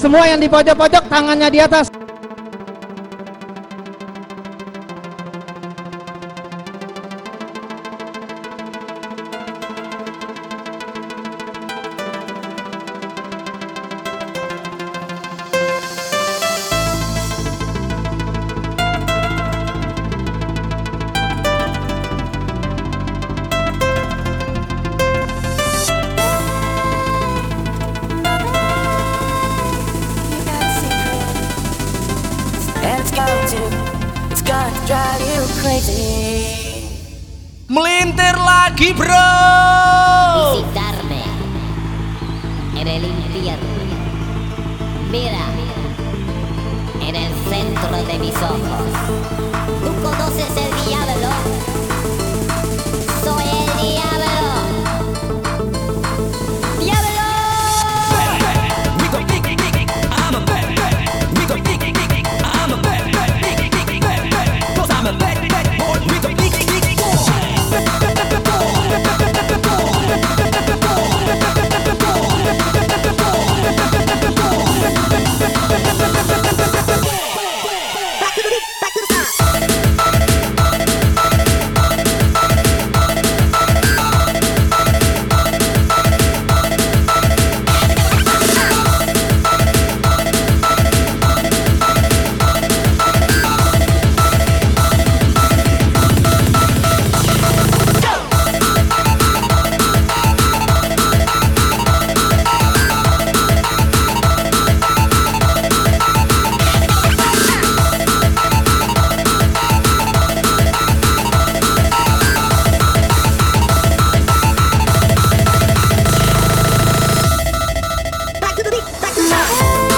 Semua yang di pojok-pojok tangannya di atas. Melintir lagi bro Visitarme. En el infierno. Mira, en el centro de mis ojos. Tú conoces el diablo enough.